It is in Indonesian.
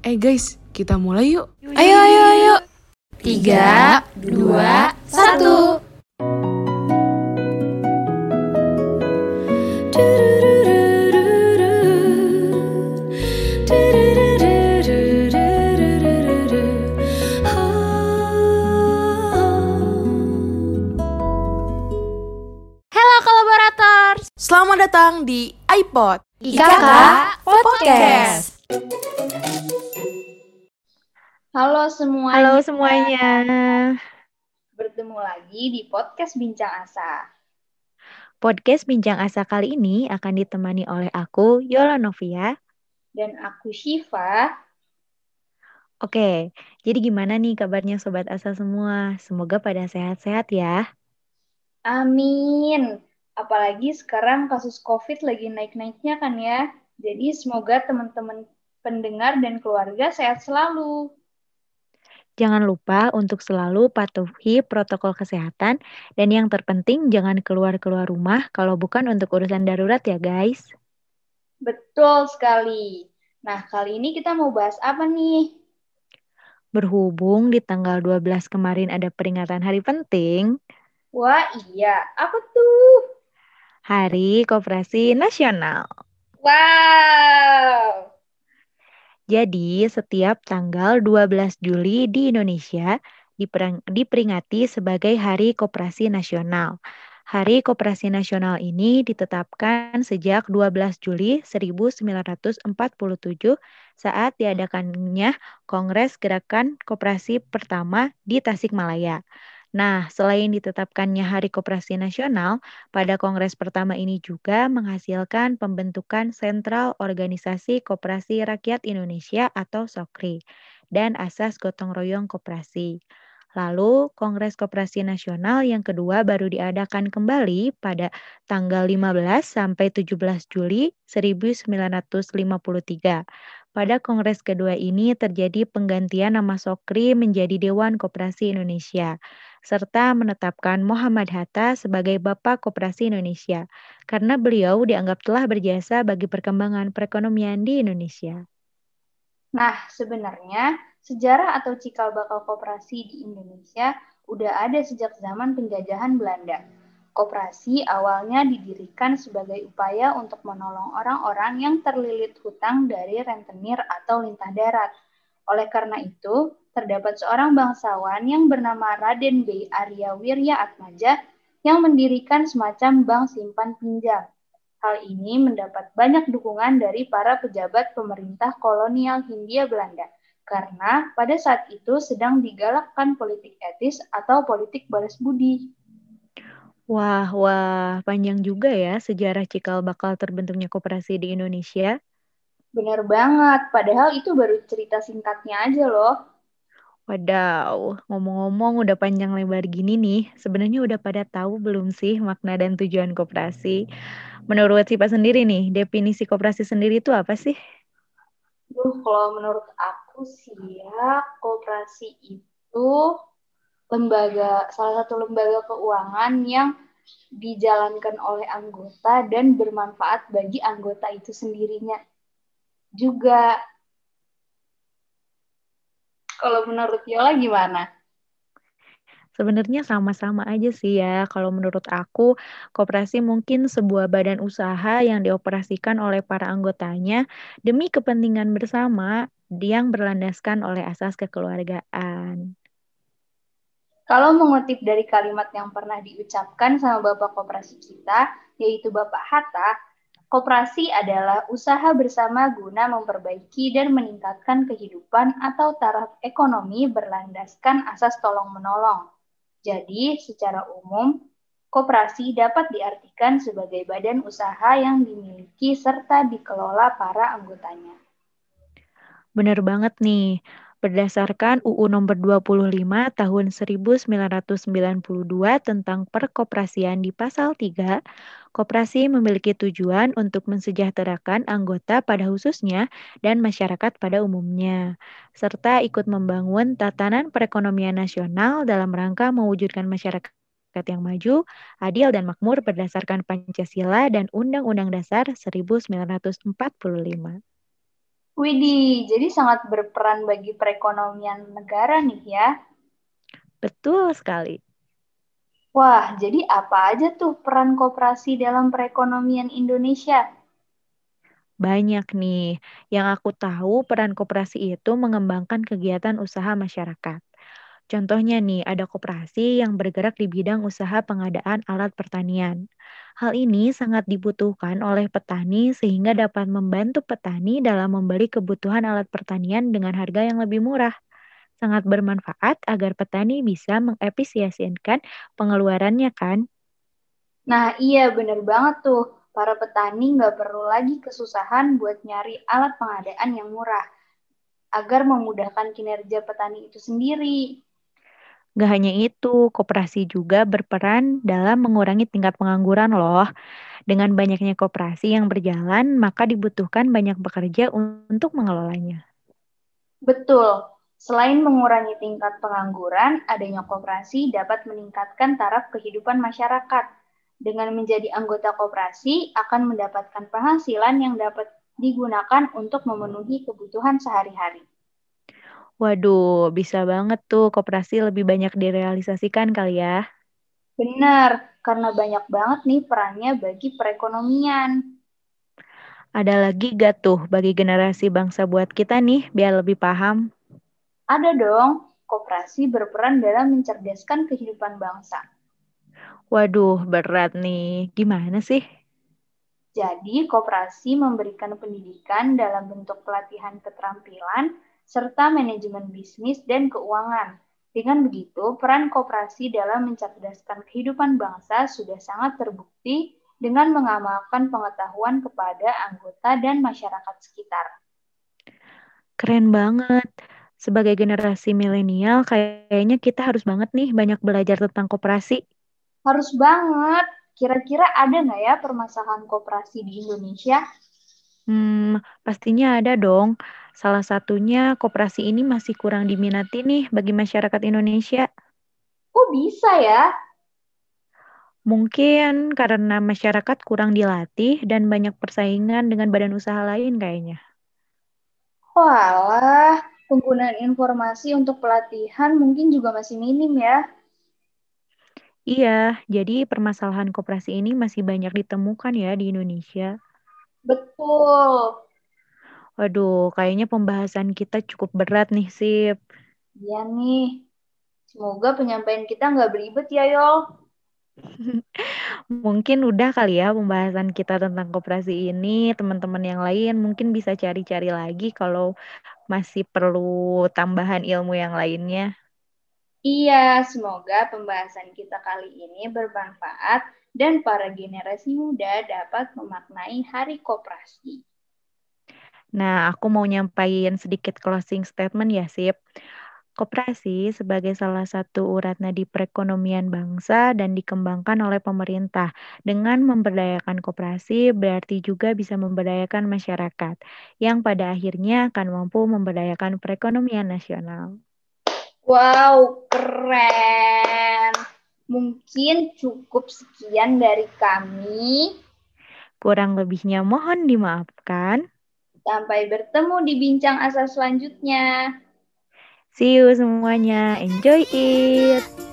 Eh guys, kita mulai yuk. Ayo, ayo, ayo. Tiga, dua, satu. Halo kolaborators. Selamat datang di iPod. IKK Podcast. Halo semuanya. Halo semuanya. Bertemu lagi di podcast Bincang Asa. Podcast Bincang Asa kali ini akan ditemani oleh aku, Yola Novia. Dan aku Shiva. Oke, jadi gimana nih kabarnya Sobat Asa semua? Semoga pada sehat-sehat ya. Amin. Apalagi sekarang kasus COVID lagi naik-naiknya kan ya. Jadi semoga teman-teman pendengar dan keluarga sehat selalu. Jangan lupa untuk selalu patuhi protokol kesehatan dan yang terpenting jangan keluar-keluar rumah kalau bukan untuk urusan darurat ya guys. Betul sekali. Nah, kali ini kita mau bahas apa nih? Berhubung di tanggal 12 kemarin ada peringatan hari penting, Wah, iya. Apa tuh? Hari Koperasi Nasional. Wow. Jadi, setiap tanggal 12 Juli di Indonesia diperingati sebagai Hari Koperasi Nasional. Hari Koperasi Nasional ini ditetapkan sejak 12 Juli 1947 saat diadakannya Kongres Gerakan Koperasi pertama di Tasikmalaya. Nah, selain ditetapkannya Hari Koperasi Nasional, pada kongres pertama ini juga menghasilkan pembentukan Sentral Organisasi Koperasi Rakyat Indonesia atau SOKRI dan Asas Gotong Royong Koperasi. Lalu, Kongres Koperasi Nasional yang kedua baru diadakan kembali pada tanggal 15 sampai 17 Juli 1953. Pada kongres kedua ini terjadi penggantian nama SOKRI menjadi Dewan Koperasi Indonesia serta menetapkan Muhammad Hatta sebagai Bapak Koperasi Indonesia karena beliau dianggap telah berjasa bagi perkembangan perekonomian di Indonesia. Nah, sebenarnya sejarah atau cikal bakal koperasi di Indonesia udah ada sejak zaman penjajahan Belanda. Koperasi awalnya didirikan sebagai upaya untuk menolong orang-orang yang terlilit hutang dari rentenir atau lintah darat. Oleh karena itu, terdapat seorang bangsawan yang bernama Raden B. Arya Wirya Atmaja yang mendirikan semacam bank simpan pinjam. Hal ini mendapat banyak dukungan dari para pejabat pemerintah kolonial Hindia Belanda karena pada saat itu sedang digalakkan politik etis atau politik balas budi. Wah, wah, panjang juga ya sejarah cikal bakal terbentuknya koperasi di Indonesia. Bener banget, padahal itu baru cerita singkatnya aja loh. Wadaw, ngomong-ngomong udah panjang lebar gini nih, sebenarnya udah pada tahu belum sih makna dan tujuan koperasi? Menurut Sipa sendiri nih, definisi koperasi sendiri itu apa sih? Duh, kalau menurut aku sih ya, koperasi itu lembaga salah satu lembaga keuangan yang dijalankan oleh anggota dan bermanfaat bagi anggota itu sendirinya juga. Kalau menurut Yola gimana? Sebenarnya sama-sama aja sih ya. Kalau menurut aku, koperasi mungkin sebuah badan usaha yang dioperasikan oleh para anggotanya demi kepentingan bersama yang berlandaskan oleh asas kekeluargaan. Kalau mengutip dari kalimat yang pernah diucapkan sama Bapak Koperasi kita, yaitu Bapak Hatta, koperasi adalah usaha bersama guna memperbaiki dan meningkatkan kehidupan atau taraf ekonomi berlandaskan asas tolong-menolong. Jadi, secara umum, koperasi dapat diartikan sebagai badan usaha yang dimiliki serta dikelola para anggotanya. Benar banget nih. Berdasarkan UU nomor 25 tahun 1992 tentang perkoperasian di pasal 3, koperasi memiliki tujuan untuk mensejahterakan anggota pada khususnya dan masyarakat pada umumnya, serta ikut membangun tatanan perekonomian nasional dalam rangka mewujudkan masyarakat yang maju, adil dan makmur berdasarkan Pancasila dan Undang-Undang Dasar 1945. Widih, jadi sangat berperan bagi perekonomian negara nih ya. Betul sekali. Wah, jadi apa aja tuh peran koperasi dalam perekonomian Indonesia? Banyak nih. Yang aku tahu peran koperasi itu mengembangkan kegiatan usaha masyarakat. Contohnya nih, ada koperasi yang bergerak di bidang usaha pengadaan alat pertanian. Hal ini sangat dibutuhkan oleh petani sehingga dapat membantu petani dalam membeli kebutuhan alat pertanian dengan harga yang lebih murah. Sangat bermanfaat agar petani bisa mengefisiensikan pengeluarannya kan? Nah iya bener banget tuh. Para petani nggak perlu lagi kesusahan buat nyari alat pengadaan yang murah agar memudahkan kinerja petani itu sendiri. Gak hanya itu, koperasi juga berperan dalam mengurangi tingkat pengangguran loh. Dengan banyaknya koperasi yang berjalan, maka dibutuhkan banyak pekerja untuk mengelolanya. Betul. Selain mengurangi tingkat pengangguran, adanya koperasi dapat meningkatkan taraf kehidupan masyarakat. Dengan menjadi anggota koperasi, akan mendapatkan penghasilan yang dapat digunakan untuk memenuhi kebutuhan sehari-hari. Waduh, bisa banget tuh koperasi lebih banyak direalisasikan kali ya. Benar, karena banyak banget nih perannya bagi perekonomian. Ada lagi gak tuh bagi generasi bangsa buat kita nih biar lebih paham? Ada dong, koperasi berperan dalam mencerdaskan kehidupan bangsa. Waduh, berat nih. Gimana sih? Jadi, koperasi memberikan pendidikan dalam bentuk pelatihan keterampilan, serta manajemen bisnis dan keuangan. Dengan begitu, peran koperasi dalam mencerdaskan kehidupan bangsa sudah sangat terbukti dengan mengamalkan pengetahuan kepada anggota dan masyarakat sekitar. Keren banget. Sebagai generasi milenial, kayaknya kita harus banget nih banyak belajar tentang koperasi. Harus banget. Kira-kira ada nggak ya permasalahan koperasi di Indonesia? Hmm, pastinya ada dong. Salah satunya koperasi ini masih kurang diminati nih bagi masyarakat Indonesia. Oh bisa ya? Mungkin karena masyarakat kurang dilatih dan banyak persaingan dengan badan usaha lain kayaknya. Walah, penggunaan informasi untuk pelatihan mungkin juga masih minim ya. Iya, jadi permasalahan koperasi ini masih banyak ditemukan ya di Indonesia. Betul. Waduh, kayaknya pembahasan kita cukup berat nih, Sip. Iya nih. Semoga penyampaian kita nggak beribet ya, Yol. mungkin udah kali ya pembahasan kita tentang koperasi ini. Teman-teman yang lain mungkin bisa cari-cari lagi kalau masih perlu tambahan ilmu yang lainnya. Iya, semoga pembahasan kita kali ini bermanfaat dan para generasi muda dapat memaknai Hari Koperasi. Nah, aku mau nyampaikan sedikit closing statement ya, Sip. Koperasi sebagai salah satu urat nadi perekonomian bangsa dan dikembangkan oleh pemerintah. Dengan memberdayakan koperasi berarti juga bisa memberdayakan masyarakat yang pada akhirnya akan mampu memberdayakan perekonomian nasional. Wow, keren. Mungkin cukup sekian dari kami. Kurang lebihnya mohon dimaafkan. Sampai bertemu di bincang asal selanjutnya. See you semuanya. Enjoy it.